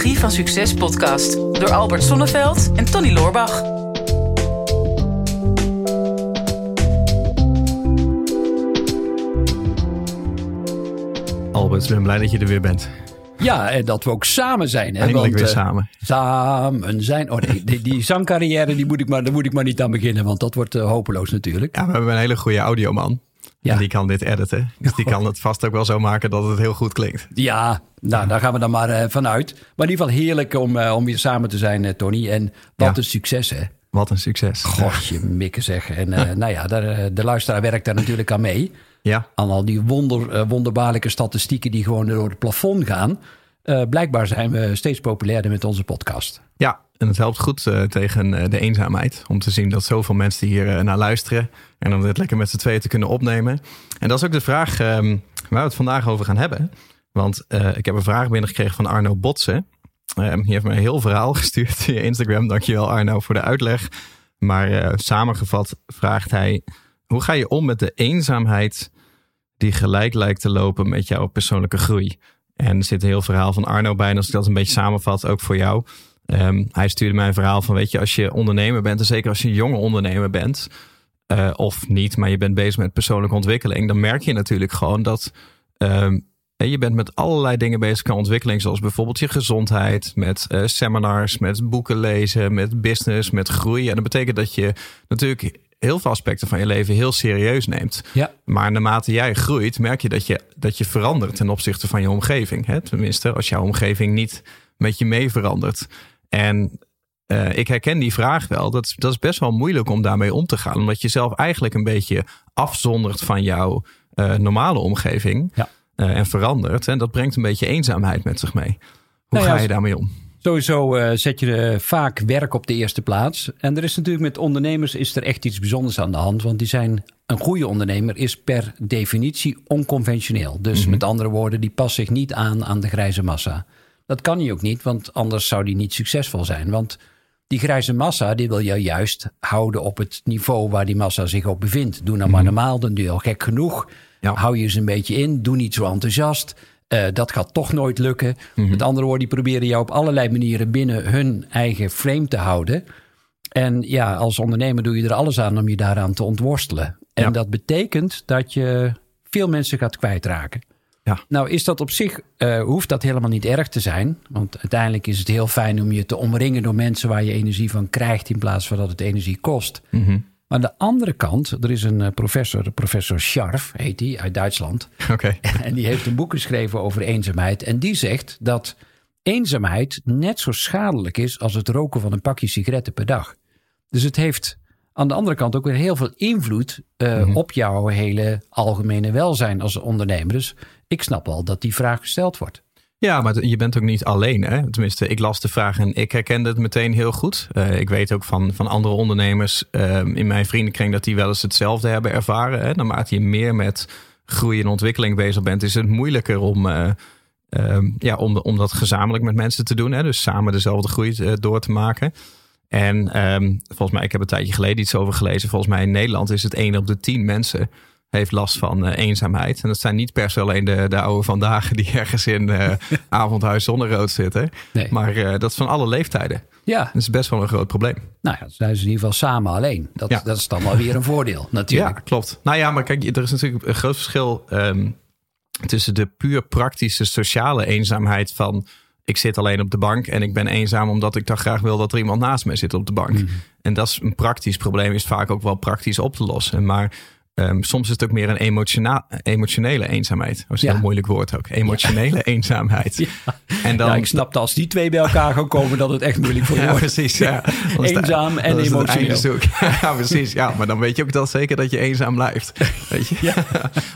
Psychologie van Succes podcast door Albert Sonneveld en Tony Loorbach. Albert, ik ben blij dat je er weer bent. Ja, en dat we ook samen zijn. Hè? Eindelijk weer eh, samen. Samen zijn. Oh nee, die, die zangcarrière die moet ik maar, daar moet ik maar niet aan beginnen, want dat wordt eh, hopeloos natuurlijk. Ja, we hebben een hele goede audioman. Ja. En die kan dit editen. Dus die kan het vast ook wel zo maken dat het heel goed klinkt. Ja, nou, daar gaan we dan maar eh, vanuit. Maar in ieder geval heerlijk om, eh, om weer samen te zijn, eh, Tony. En wat Ja. een succes, hè? Wat een succes. Godje mikken zeg. En nou ja, daar, de luisteraar werkt daar natuurlijk aan mee. Ja, Aan al die wonder, wonderbaarlijke statistieken die gewoon door het plafond gaan. Blijkbaar zijn we steeds populairder met onze podcast. ja. En het helpt goed eh, tegen eh, de eenzaamheid. Om te zien dat zoveel mensen hier eh, naar luisteren. En om dit lekker met z'n tweeën te kunnen opnemen. En dat is ook de vraag ehm, waar we het vandaag over gaan hebben. Want ik heb een vraag binnengekregen van Arno Botsen. Ehm, die heeft me een heel verhaal gestuurd via Instagram. Dankjewel Arno voor de uitleg. Maar samengevat vraagt hij... Hoe ga je om met de eenzaamheid die gelijk lijkt te lopen met jouw persoonlijke groei? En er zit een heel verhaal van Arno bij. En als ik dat een beetje samenvat, ook voor jou. Ehm, hij stuurde mij een verhaal van, weet je, als je ondernemer bent... en zeker als je een jonge ondernemer bent... eh, of niet, maar je bent bezig met persoonlijke ontwikkeling... dan merk je natuurlijk gewoon dat... ehm, je bent met allerlei dingen bezig qua ontwikkeling, zoals bijvoorbeeld je gezondheid, met eh, seminars, met boeken lezen, met business, met groei. En dat betekent dat je natuurlijk heel veel aspecten van je leven heel serieus neemt. Ja. Maar naarmate jij groeit, merk je dat je, dat je verandert ten opzichte van je omgeving. Hè? Tenminste, als jouw omgeving niet met je mee verandert. En eh, ik herken die vraag wel. Dat, is- dat is best wel moeilijk om daarmee om te gaan. Omdat je zelf eigenlijk een beetje afzondert van jouw eh, normale omgeving. Ja. eh, en verandert. En dat brengt een beetje eenzaamheid met zich mee. Hoe Nou ja, ga je daarmee om? Sowieso zet je vaak werk op de eerste plaats. En er is natuurlijk met ondernemers is er echt iets bijzonders aan de hand. Want die zijn, een goede ondernemer is per definitie onconventioneel. Dus met andere woorden, die past zich niet aan aan de grijze massa. Dat kan hij ook niet, want anders zou die niet succesvol zijn. Want die grijze massa, die wil je juist houden op het niveau waar die massa zich op bevindt. Doe nou maar normaal, dan doe je al gek genoeg. Ja. Hou je ze een beetje in, doe niet zo enthousiast. Eh, dat gaat toch nooit lukken. Met andere woorden, die proberen jou op allerlei manieren binnen hun eigen frame te houden. En ja, als ondernemer doe je er alles aan om je daaraan te ontworstelen. En Ja. dat betekent dat je veel mensen gaat kwijtraken. Ja. Nou is dat op zich, eh, hoeft dat helemaal niet erg te zijn. Want uiteindelijk is het heel fijn om je te omringen door mensen waar je energie van krijgt in plaats van dat het energie kost. Mhm. Maar aan de andere kant, er is een eh, professor, professor Scharf heet hij, uit Duitsland. Oké. En die heeft een boek geschreven over eenzaamheid. En die zegt dat eenzaamheid net zo schadelijk is als het roken van een pakje sigaretten per dag. Dus het heeft aan de andere kant ook weer heel veel invloed eh, op jouw hele algemene welzijn als ondernemer. Dus ik snap wel dat die vraag gesteld wordt. Ja, maar je bent ook niet alleen. Hè? Tenminste, ik las de vraag en ik herkende het meteen heel goed. Eh, ik weet ook van, van andere ondernemers eh, in mijn vriendenkring dat die wel eens hetzelfde hebben ervaren. Hè? Naarmate je meer met groei en ontwikkeling bezig bent, is het moeilijker om, eh, eh, ja, om, om dat gezamenlijk met mensen te doen. Hè? Dus samen dezelfde groei eh, door te maken. En ehm, volgens mij, ik heb een tijdje geleden iets over gelezen. Volgens mij in Nederland is het 1 op de 10 mensen heeft last van eh, eenzaamheid. En dat zijn niet per se alleen de, de oude vandaag die ergens in eh avondhuis zonnerood zitten. Nee. Maar eh, dat is van alle leeftijden. Ja, Dat is best wel een groot probleem. nou ja, dan zijn ze in ieder geval samen alleen. Dat, Ja. dat is dan wel weer een voordeel natuurlijk. Ja, klopt. Nou ja, maar kijk, er is natuurlijk een groot verschil ehm, tussen de puur praktische sociale eenzaamheid van ik zit alleen op de bank en ik ben eenzaam omdat ik toch graag wil dat er iemand naast mij zit op de bank. En dat is een praktisch probleem, is vaak ook wel praktisch op te lossen. Maar ehm, soms is het ook meer een emociona- emotionele eenzaamheid. Dat is een Ja. heel moeilijk woord ook. Emotionele eenzaamheid. En dan, ja, ik snap dat als die twee bij elkaar gaan komen, dat het echt moeilijk voor je Ja, wordt. precies. Ja. Eenzaam en emotioneel. Ja, precies. Ja, maar dan weet je ook dat zeker dat je eenzaam blijft. Weet je?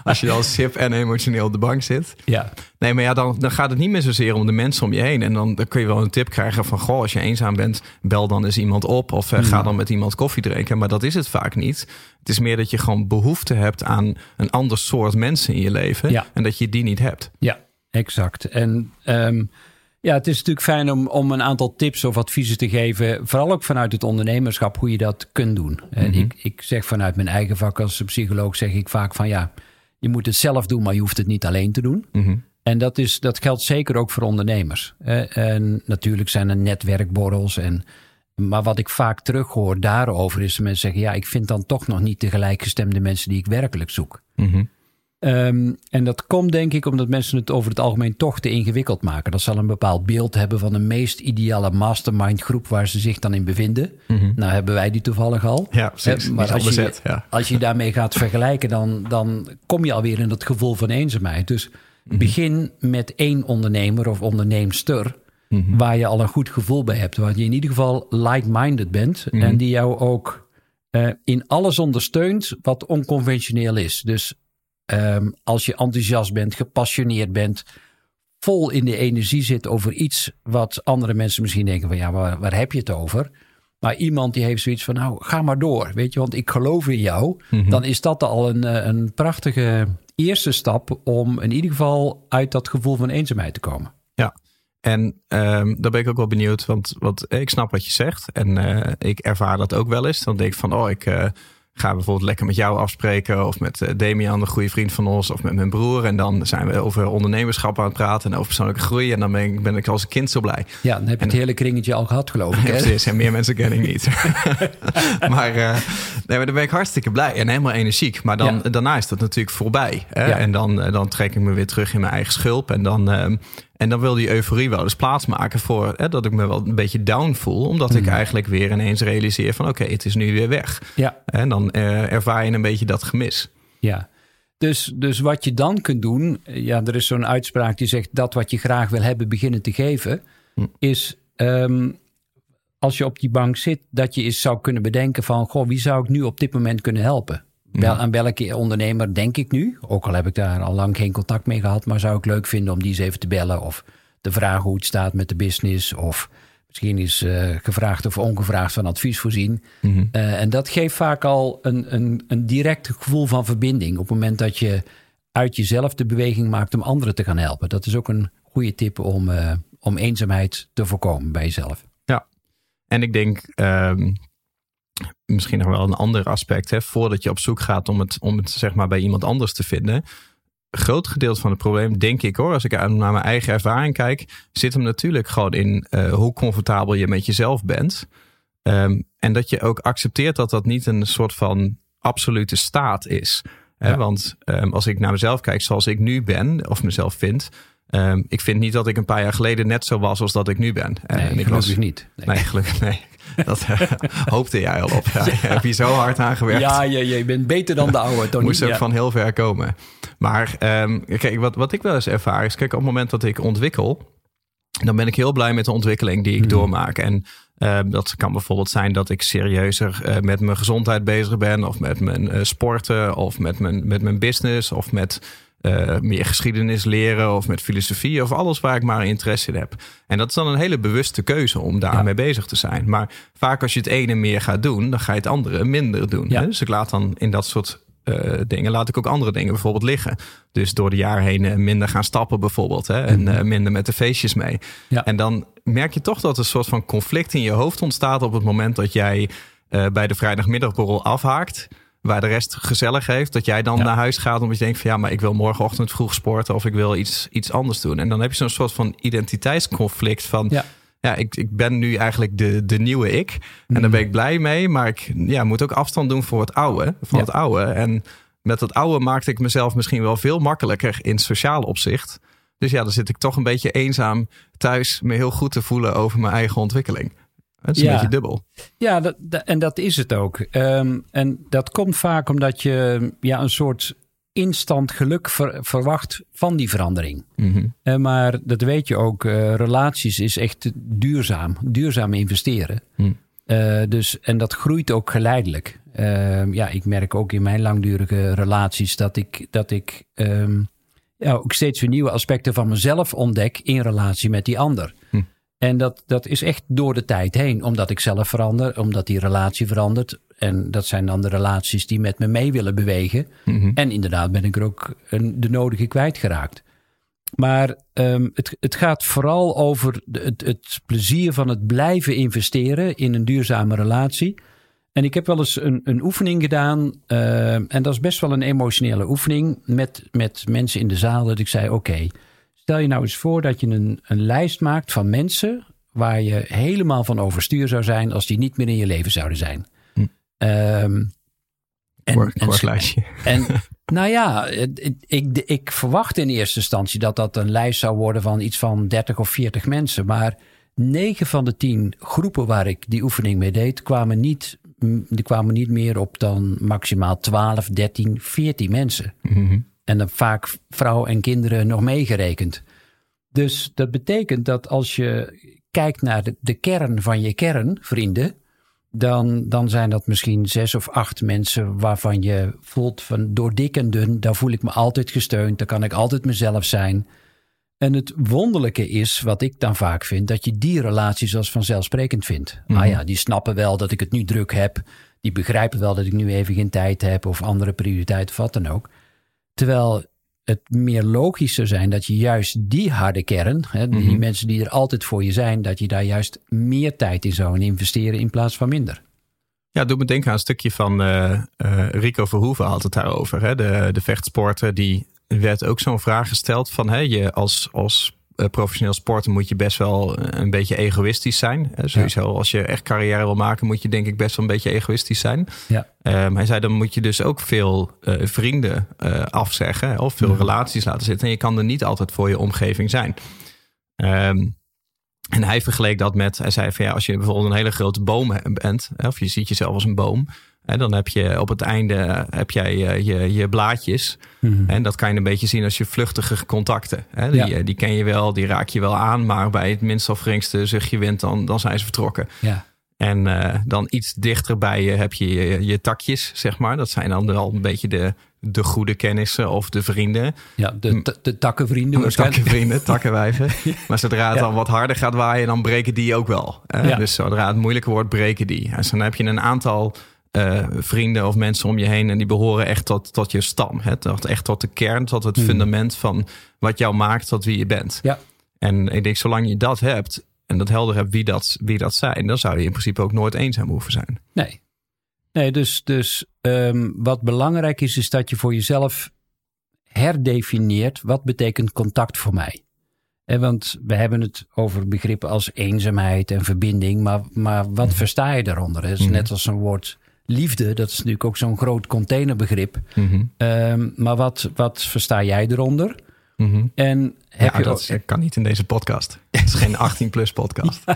Als je dan sip en emotioneel op de bank zit. Ja. Nee, maar ja, dan, dan gaat het niet meer zozeer om de mensen om je heen. En dan, dan kun je wel een tip krijgen van... Goh, als je eenzaam bent, bel dan eens iemand op. Of eh, ga dan met iemand koffie drinken. Maar dat is het vaak niet. Het is meer dat je gewoon behoefte hebt aan een ander soort mensen in je leven. Ja. En dat je die niet hebt. Ja, exact. En ehm, ja, het is natuurlijk fijn om, om een aantal tips of adviezen te geven. Vooral ook vanuit het ondernemerschap, hoe je dat kunt doen. En ik, ik zeg vanuit mijn eigen vak als psycholoog, zeg ik vaak van ja, je moet het zelf doen, maar je hoeft het niet alleen te doen. Mhm. En dat, is, dat geldt zeker ook voor ondernemers. Eh, en natuurlijk zijn er netwerkborrels. En, maar wat ik vaak terughoor daarover is dat mensen zeggen: ja, ik vind dan toch nog niet de gelijkgestemde mensen die ik werkelijk zoek. Mhm. Ehm, en dat komt denk ik omdat mensen het over het algemeen toch te ingewikkeld maken. Dat zal een bepaald beeld hebben van de meest ideale mastermind groep waar ze zich dan in bevinden. Nou hebben wij die toevallig al. Ja, precies. Eh, maar als je, ja. als je daarmee gaat vergelijken, dan, dan kom je alweer in dat gevoel van eenzaamheid. Dus begin met één ondernemer of onderneemster. Waar je al een goed gevoel bij hebt. Waar je in ieder geval like-minded bent. En die jou ook eh, in alles ondersteunt wat onconventioneel is. Dus Ehm, als je enthousiast bent, gepassioneerd bent, vol in de energie zit over iets wat andere mensen misschien denken van ja, waar, waar heb je het over? Maar iemand die heeft zoiets van nou, ga maar door, weet je, want ik geloof in jou. Dan is dat al een, eh, een prachtige eerste stap om in ieder geval uit dat gevoel van eenzaamheid te komen. Ja, en ehm, daar ben ik ook wel benieuwd, want wat, ik snap wat je zegt. En eh, ik ervaar dat ook wel eens. Dan denk ik van, oh, ik eh, ga bijvoorbeeld lekker met jou afspreken. Of met eh, Damian, een goede vriend van ons. Of met mijn broer. En dan zijn we over ondernemerschap aan het praten. En over persoonlijke groei. En dan ben ik, ben ik als een kind zo blij. Ja, dan heb je het hele kringetje al gehad, geloof ik. Ja, Hè? precies. En meer mensen ken ik niet. maar, eh, nee, maar dan ben ik hartstikke blij en helemaal energiek. Maar dan, Ja. daarna is dat natuurlijk voorbij. Hè? Ja. En dan, eh, dan trek ik me weer terug in mijn eigen schulp. En dan, ehm, en dan wil die euforie wel eens plaatsmaken voor hè, dat ik me wel een beetje down voel. Omdat ik eigenlijk weer ineens realiseer van oké, het is nu weer weg. Ja. En dan eh, ervaar je een beetje dat gemis. Ja. Dus, dus wat je dan kunt doen, ja, er is zo'n uitspraak die zegt dat wat je graag wil hebben beginnen te geven, is ehm, als je op die bank zit, dat je eens zou kunnen bedenken van, goh, wie zou ik nu op dit moment kunnen helpen? Wel, aan welke ondernemer denk ik nu? Ook al heb ik daar al lang geen contact mee gehad, maar zou ik leuk vinden om die eens even te bellen of te vragen hoe het staat met de business of misschien is eh, gevraagd of ongevraagd van advies voorzien. Eh, en dat geeft vaak al een, een, een direct gevoel van verbinding op het moment dat je uit jezelf de beweging maakt om anderen te gaan helpen. Dat is ook een goede tip om, eh, om eenzaamheid te voorkomen bij jezelf. Ja, en ik denk ehm, misschien nog wel een ander aspect. Hè, voordat je op zoek gaat om het, om het zeg maar bij iemand anders te vinden. Groot gedeelte van het probleem, denk ik hoor, als ik naar mijn eigen ervaring kijk, zit hem natuurlijk gewoon in eh, hoe comfortabel je met jezelf bent. Ehm, en dat je ook accepteert dat dat niet een soort van absolute staat is. Hè, Ja. Want ehm, als ik naar mezelf kijk zoals ik nu ben, of mezelf vind. ehm, ik vind niet dat ik een paar jaar geleden net zo was als dat ik nu ben. En Nee, ik geloof was, ik niet. Nee. Nee, gelukkig nee. Dat eh, hoopte jij al op. Ja, Heb je zo hard aan gewerkt? Ja, je, je bent beter dan de oude, Tony. Moest ook van heel ver komen. Maar ehm, kijk, wat, wat ik wel eens ervaar is... Kijk, op het moment dat ik ontwikkel... dan ben ik heel blij met de ontwikkeling die ik doormaak. En ehm, dat kan bijvoorbeeld zijn dat ik serieuzer eh, met mijn gezondheid bezig ben... of met mijn eh, sporten, of met mijn, met mijn business... of met eh, meer geschiedenis leren of met filosofie... of alles waar ik maar interesse in heb. En dat is dan een hele bewuste keuze om daarmee bezig te zijn. Maar vaak als je het ene meer gaat doen... dan ga je het andere minder doen. Ja. hè? Dus ik laat dan in dat soort eh, dingen, laat ik ook andere dingen bijvoorbeeld liggen. Dus door de jaren heen eh, minder gaan stappen bijvoorbeeld. Hè? En eh, minder met de feestjes mee. Ja. En dan merk je toch dat er een soort van conflict in je hoofd ontstaat op het moment dat jij bij de vrijdagmiddagborrel afhaakt. Waar de rest gezellig heeft. Dat jij dan Ja. naar huis gaat omdat je denkt van ja, maar ik wil morgenochtend vroeg sporten of ik wil iets, iets anders doen. En dan heb je zo'n soort van identiteitsconflict van Ja. ja, ik, ik ben nu eigenlijk de, de nieuwe ik. En Mhm. daar ben ik blij mee. Maar ik ja, moet ook afstand doen voor het oude. Van Ja. het oude. En met het oude maakte ik mezelf misschien wel veel makkelijker in sociaal opzicht. Dus ja, dan zit ik toch een beetje eenzaam thuis. Me heel goed te voelen over mijn eigen ontwikkeling. Het is Ja. een beetje dubbel. Ja, dat, dat- en dat is het ook. Ehm, en dat komt vaak omdat je ja, een soort instant geluk ver- verwacht van die verandering. Mhm. Eh, maar dat weet je ook, eh, relaties is echt duurzaam. Duurzaam investeren. Hm. Eh, dus, en dat groeit ook geleidelijk. Ehm, ja, ik merk ook in mijn langdurige relaties dat ik, dat ik ehm, ja, ook steeds weer nieuwe aspecten van mezelf ontdek in relatie met die ander. Hm. En dat, dat is echt door de tijd heen, omdat ik zelf verander, omdat die relatie verandert. En dat zijn dan de relaties die met me mee willen bewegen. Mhm. En inderdaad ben ik er ook een, de nodige kwijtgeraakt. Maar ehm, het, het gaat vooral over het, het plezier van het blijven investeren in een duurzame relatie. En ik heb wel eens een, een oefening gedaan. ehm, en dat is best wel een emotionele oefening. Met, met mensen in de zaal. Dat ik zei: Oké, Stel je nou eens voor dat je een, een lijst maakt van mensen waar je helemaal van overstuur zou zijn als die niet meer in je leven zouden zijn. Hm. Ehm, en, Kort, en- lijstje. en nou ja, ik, ik verwacht in eerste instantie dat dat een lijst zou worden van iets van 30 of 40 mensen. Maar 9 van de 10 groepen waar ik die oefening mee deed, kwamen niet, die kwamen niet meer op dan maximaal 12, 13, 14 mensen. Mhm. En dan vaak vrouwen en kinderen nog meegerekend. Dus dat betekent dat als je kijkt naar de, de kern van je kern, vrienden, dan, dan zijn dat misschien zes of acht mensen waarvan je voelt van door dik en dun, daar voel ik me altijd gesteund, daar kan ik altijd mezelf zijn. En het wonderlijke is, wat ik dan vaak vind, dat je die relaties als vanzelfsprekend vindt. Ah ja, die snappen wel dat ik het nu druk heb. Die begrijpen wel dat ik nu even geen tijd heb of andere prioriteiten of wat dan ook. Terwijl het meer logisch zou zijn dat je juist die harde kern, hè, die Mhm. mensen die er altijd voor je zijn, dat je daar juist meer tijd in zou investeren in plaats van minder. Ja, doet me denken aan een stukje van eh, eh, Rico Verhoeven had het daarover. Hè? De, de vechtsporter, die werd ook zo'n vraag gesteld van... Hè, je als, als professioneel sporter moet je best wel een beetje egoïstisch zijn. Hè? Sowieso, als je echt carrière wil maken, moet je denk ik best wel een beetje egoïstisch zijn. Ja. Hij zei, dan moet je dus ook veel eh, vrienden eh, afzeggen of veel relaties laten zitten. En je kan er niet altijd voor je omgeving zijn. Ehm, en hij vergeleek dat met, hij zei van ja, als je bijvoorbeeld een hele grote boom bent, of je ziet jezelf als een boom, hè, dan heb je op het einde eh, heb jij eh, je, je blaadjes. En dat kan je een beetje zien als je vluchtige contacten. Hè. Die, Ja. eh, die ken je wel, die raak je wel aan, maar bij het minst of geringste zuchtje wind, dan, dan zijn ze vertrokken. Ja. En dan iets dichter bij je heb je, je je takjes, zeg maar. Dat zijn dan wel een beetje de, de goede kennissen of de vrienden. Ja, de, de, de takkenvrienden. Takkenvrienden, takkenwijven. Maar zodra het Ja. dan wat harder gaat waaien, dan breken die ook wel. Ja. Dus zodra het moeilijker wordt, breken die. Dus dan heb je een aantal eh, vrienden of mensen om je heen... en die behoren echt tot, tot je stam. Hè? Tot, echt tot de kern, tot het fundament van wat jou maakt tot wie je bent. Ja. En ik denk, zolang je dat hebt en dat helder hebt wie dat, wie dat zijn... dan zou je in principe ook nooit eenzaam hoeven zijn. Nee. Nee, dus, dus ehm, wat belangrijk is, is dat je voor jezelf herdefinieert wat betekent contact voor mij. En want we hebben het over begrippen als eenzaamheid en verbinding, maar, maar wat versta je daaronder? Het is Mhm. net als een woord liefde, dat is natuurlijk ook zo'n groot containerbegrip. Mhm. Ehm, maar wat, wat versta jij eronder? Mhm. En heb Ja, je dat kan niet in deze podcast. Het is geen 18-plus podcast.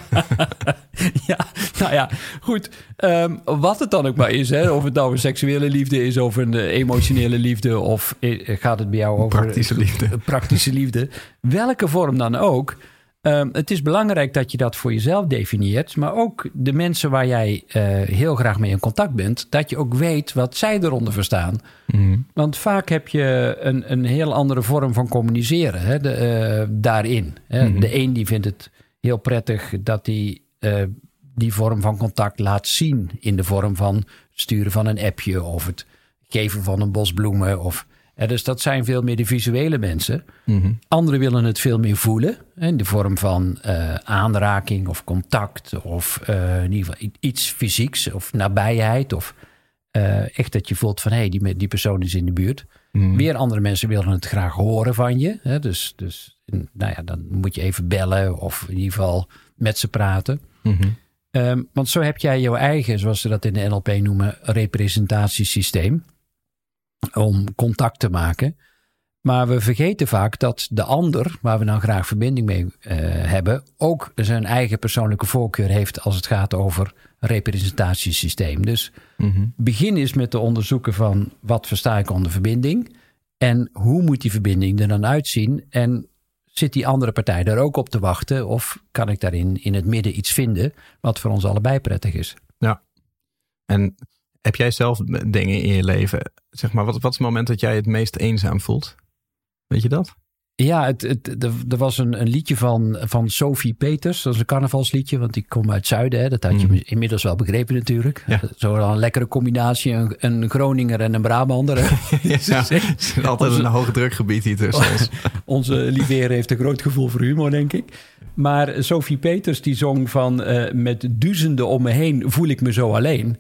Ja, nou ja, goed. Ehm, wat het dan ook maar is, hè, of het nou een seksuele liefde is of een eh, emotionele liefde, of eh, gaat het bij jou over Praktische liefde. praktische liefde, welke vorm dan ook. Ehm, het is belangrijk dat je dat voor jezelf definieert, maar ook de mensen waar jij eh, heel graag mee in contact bent, dat je ook weet wat zij eronder verstaan. Mhm. Want vaak heb je een, een heel andere vorm van communiceren hè, de, eh, daarin. Hè. Mhm. De een die vindt het heel prettig dat hij eh, die vorm van contact laat zien. In de vorm van sturen van een appje of het geven van een bos bloemen. Of, dus dat zijn veel meer de visuele mensen. Mhm. Anderen willen het veel meer voelen. In de vorm van eh, aanraking of contact. Of eh, in ieder geval iets fysieks of nabijheid. Of eh, echt dat je voelt van hé, hey, die, die persoon is in de buurt. Mhm. Weer andere mensen willen het graag horen van je. Hè? Dus, dus nou ja, dan moet je even bellen of in ieder geval met ze praten. Mhm. Ehm, want zo heb jij jouw eigen, zoals ze dat in de NLP noemen, representatiesysteem. Om contact te maken. Maar we vergeten vaak dat de ander, waar we dan graag verbinding mee eh, hebben, ook zijn eigen persoonlijke voorkeur heeft als het gaat over representatiesysteem. Dus Mhm. begin eens met te onderzoeken van wat versta ik onder verbinding en hoe moet die verbinding er dan uitzien en zit die andere partij daar ook op te wachten of kan ik daarin in het midden iets vinden wat voor ons allebei prettig is? En heb jij zelf dingen in je leven, zeg maar, wat, wat is het moment dat jij het meest eenzaam voelt? Weet je dat? Ja, het, het, er, was een, een liedje van, van Sophie Peters. Dat is een carnavalsliedje, want die komt uit zuiden. Hè. Dat had je Mhm. inmiddels wel begrepen natuurlijk. Ja. Zo een lekkere combinatie, een, een Groninger en een Brabander. Ja, er zit altijd Onze- een hoog drukgebied hier tussen ons. Onze lieve heer heeft een groot gevoel voor humor, denk ik. Maar Sophie Peters die zong van... eh, met duizenden om me heen voel ik me zo alleen.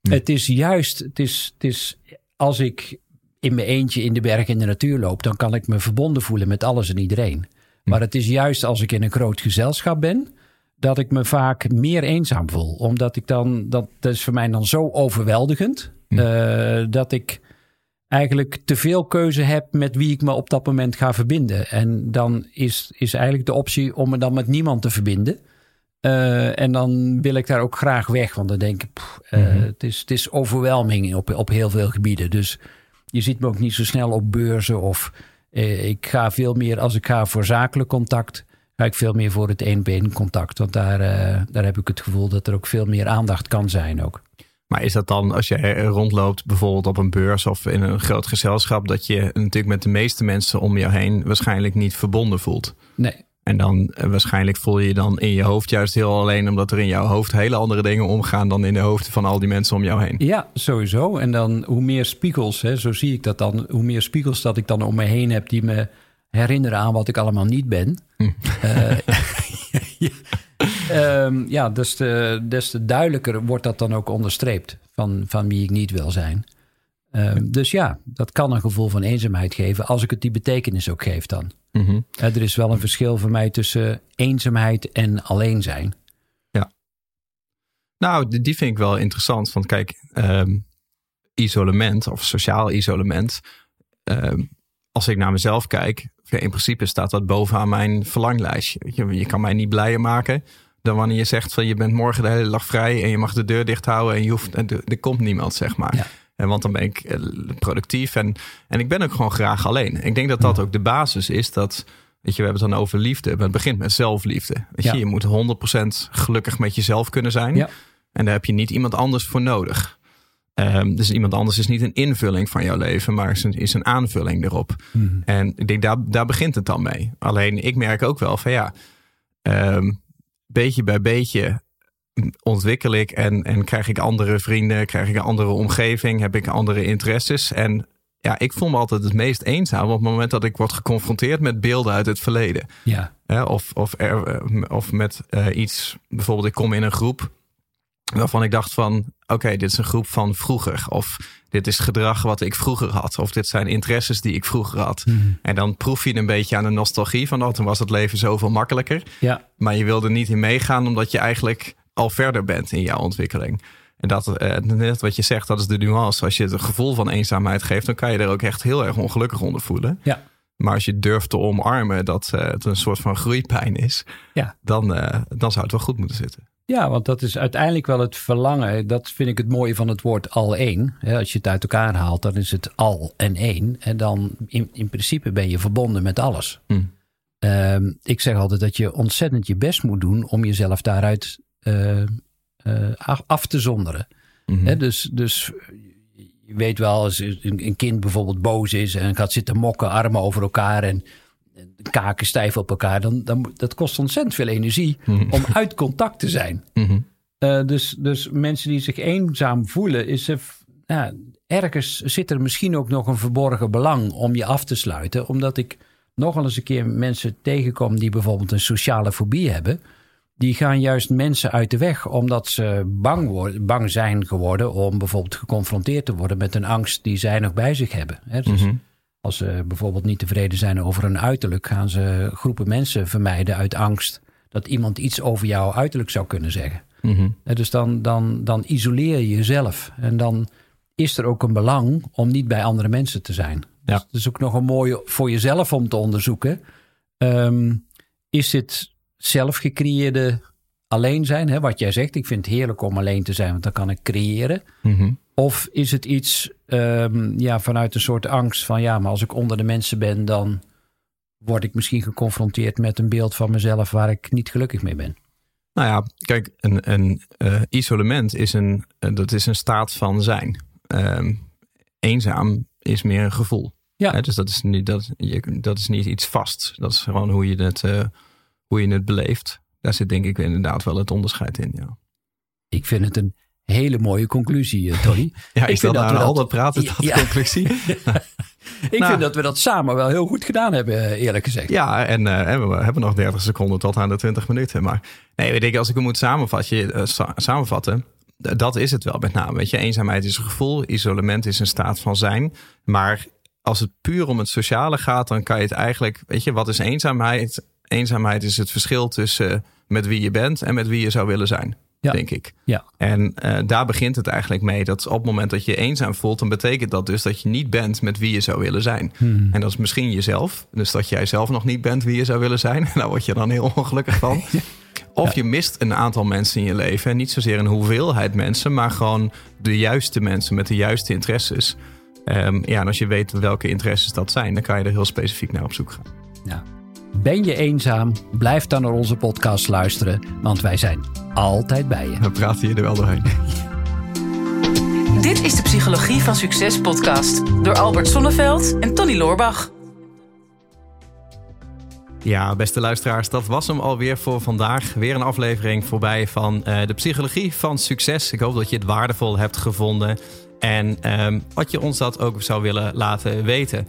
Hm. Het is juist, het is, het is als ik in mijn eentje in de berg in de natuur loop... dan kan ik me verbonden voelen met alles en iedereen. Maar het is juist als ik in een groot gezelschap ben, dat ik me vaak meer eenzaam voel. Omdat ik dan, dat, dat is voor mij dan zo overweldigend, eh, dat ik eigenlijk te veel keuze heb met wie ik me op dat moment ga verbinden. En dan is, is eigenlijk de optie om me dan met niemand te verbinden. Eh, en dan wil ik daar ook graag weg, want dan denk ik, pff, eh, het, is, het is overweldiging op, op heel veel gebieden. Dus je ziet me ook niet zo snel op beurzen of eh, ik ga veel meer, als ik ga voor zakelijk contact, ga ik veel meer voor het één contact. Want daar, daar heb ik het gevoel dat er ook veel meer aandacht kan zijn ook. Maar is dat dan als je rondloopt, bijvoorbeeld op een beurs of in een groot gezelschap, dat je natuurlijk met de meeste mensen om jou heen waarschijnlijk niet verbonden voelt? Nee. En dan eh, waarschijnlijk voel je je dan in je hoofd juist heel alleen, omdat er in jouw hoofd hele andere dingen omgaan dan in de hoofden van al die mensen om jou heen. Ja, sowieso. En dan hoe meer spiegels, hè, zo zie ik dat dan, hoe meer spiegels dat ik dan om me heen heb die me herinneren aan wat ik allemaal niet ben. Hm. Eh, ja, Ehm, ja, des te, des te duidelijker wordt dat dan ook onderstreept van, van wie ik niet wil zijn. Ehm, dus ja, dat kan een gevoel van eenzaamheid geven als ik het die betekenis ook geef dan. Mhm. Er is wel een verschil voor mij tussen eenzaamheid en alleen zijn. Ja. Nou, die vind ik wel interessant. Want kijk, ehm, isolement of sociaal isolement. ehm, als ik naar mezelf kijk, in principe staat dat bovenaan mijn verlanglijstje. Je, je kan mij niet blijer maken dan wanneer je zegt van je bent morgen de hele dag vrij en je mag de deur dicht houden en je hoeft, en er, er komt niemand, zeg maar. Ja. En want dan ben ik eh, productief en, en ik ben ook gewoon graag alleen. Ik denk dat dat ook de basis is dat, weet je, we hebben het dan over liefde. Maar het begint met zelfliefde. Weet je, Ja. je moet 100% gelukkig met jezelf kunnen zijn. Ja. En daar heb je niet iemand anders voor nodig. Ehm, dus iemand anders is niet een invulling van jouw leven, maar is een, is een aanvulling erop. En ik denk, daar, daar begint het dan mee. Alleen ik merk ook wel van ja, ehm, beetje bij beetje ontwikkel ik en, en krijg ik andere vrienden, krijg ik een andere omgeving, heb ik andere interesses. En ja, ik voel me altijd het meest eenzaam op het moment dat ik word geconfronteerd met beelden uit het verleden. Ja, of, of, er, eh, of met eh, iets, bijvoorbeeld ik kom in een groep waarvan ik dacht van, oké, dit is een groep van vroeger. Of dit is gedrag wat ik vroeger had. Of dit zijn interesses die ik vroeger had. En dan proef je een beetje aan de nostalgie van, oh, toen was het leven zoveel makkelijker. ja, Maar je wil er niet in meegaan omdat je eigenlijk al verder bent in jouw ontwikkeling. En dat, eh, net wat je zegt, dat is de nuance. Als je het gevoel van eenzaamheid geeft, dan kan je er ook echt heel erg ongelukkig onder voelen. ja. Maar als je durft te omarmen dat eh, het een soort van groeipijn is, Ja. dan, eh, dan zou het wel goed moeten zitten. Ja, want dat is uiteindelijk wel het verlangen. Dat vind ik het mooie van het woord al één. Als je het uit elkaar haalt, dan is het al en één. En dan in, in principe ben je verbonden met alles. Hm. Ehm, ik zeg altijd dat je ontzettend je best moet doen om jezelf daaruit af- af te zonderen. Mhm. Dus, dus je weet wel, als een, een kind bijvoorbeeld boos is en gaat zitten mokken, armen over elkaar en kaken stijf op elkaar, dan, dan dat kost ontzettend veel energie om uit contact te zijn. Mhm. Eh, dus, dus mensen die zich eenzaam voelen, is er, ja, ergens zit er misschien ook nog een verborgen belang om je af te sluiten. Omdat ik nogal eens een keer mensen tegenkom die bijvoorbeeld een sociale fobie hebben. Die gaan juist mensen uit de weg omdat ze bang, worden, bang zijn geworden om bijvoorbeeld geconfronteerd te worden met een angst die zij nog bij zich hebben. Hè, dus Als ze bijvoorbeeld niet tevreden zijn over hun uiterlijk, gaan ze groepen mensen vermijden uit angst dat iemand iets over jouw uiterlijk zou kunnen zeggen. Mhm. Dus dan, dan, dan isoleer je jezelf. En dan is er ook een belang om niet bij andere mensen te zijn. Ja. Dus het is ook nog een mooie voor jezelf om te onderzoeken. Ehm, is dit zelf gecreëerde alleen zijn? Hè? Wat jij zegt, ik vind het heerlijk om alleen te zijn, want dan kan ik creëren. Mhm. Of is het iets ehm, ja, vanuit een soort angst van ja, maar als ik onder de mensen ben, dan word ik misschien geconfronteerd met een beeld van mezelf waar ik niet gelukkig mee ben. Nou ja, kijk, een, een eh, isolement is een, eh, dat is een staat van zijn. Ehm, eenzaam is meer een gevoel. Ja. Hè, dus dat is, niet, dat, je, dat is niet iets vast. Dat is gewoon hoe je het, eh, hoe je het beleeft. Daar zit denk ik inderdaad wel het onderscheid in. Ja, Ik vind het een hele mooie conclusie, eh, Tony. ja Ik wil dat daar al dat- dat praten tot ja. conclusie. Ik Nou. vind dat we dat samen wel heel goed gedaan hebben, eh, eerlijk gezegd. Ja, en eh, we hebben nog 30 seconden tot aan de 20 minuten. Maar nee, weet ik, als ik hem moet samenvatten, sa- samenvatten dat is het wel met name. Weet je, eenzaamheid is een gevoel, isolement is een staat van zijn. Maar als het puur om het sociale gaat, dan kan je het eigenlijk, weet je, wat is eenzaamheid? Eenzaamheid is het verschil tussen met wie je bent en met wie je zou willen zijn. Ja. Denk ik. Ja. En uh, daar begint het eigenlijk mee. Dat op het moment dat je eenzaam voelt, dan betekent dat dus dat je niet bent met wie je zou willen zijn. Hmm. En dat is misschien jezelf. Dus dat jij zelf nog niet bent wie je zou willen zijn. Daar word je dan heel ongelukkig van. Of je mist een aantal mensen in je leven. En niet zozeer een hoeveelheid mensen, maar gewoon de juiste mensen met de juiste interesses. Um, ja, en als je weet welke interesses dat zijn, dan kan je er heel specifiek naar op zoek gaan. Ja. Ben je eenzaam? Blijf dan naar onze podcast luisteren, want wij zijn altijd bij je. We praten je er wel doorheen. Dit is de Psychologie van Succes podcast door Albert Sonneveld en Tony Loorbach. Ja, beste luisteraars, dat was hem alweer voor vandaag. Weer een aflevering voorbij van uh, de Psychologie van Succes. Ik hoop dat je het waardevol hebt gevonden en um, wat je ons dat ook zou willen laten weten.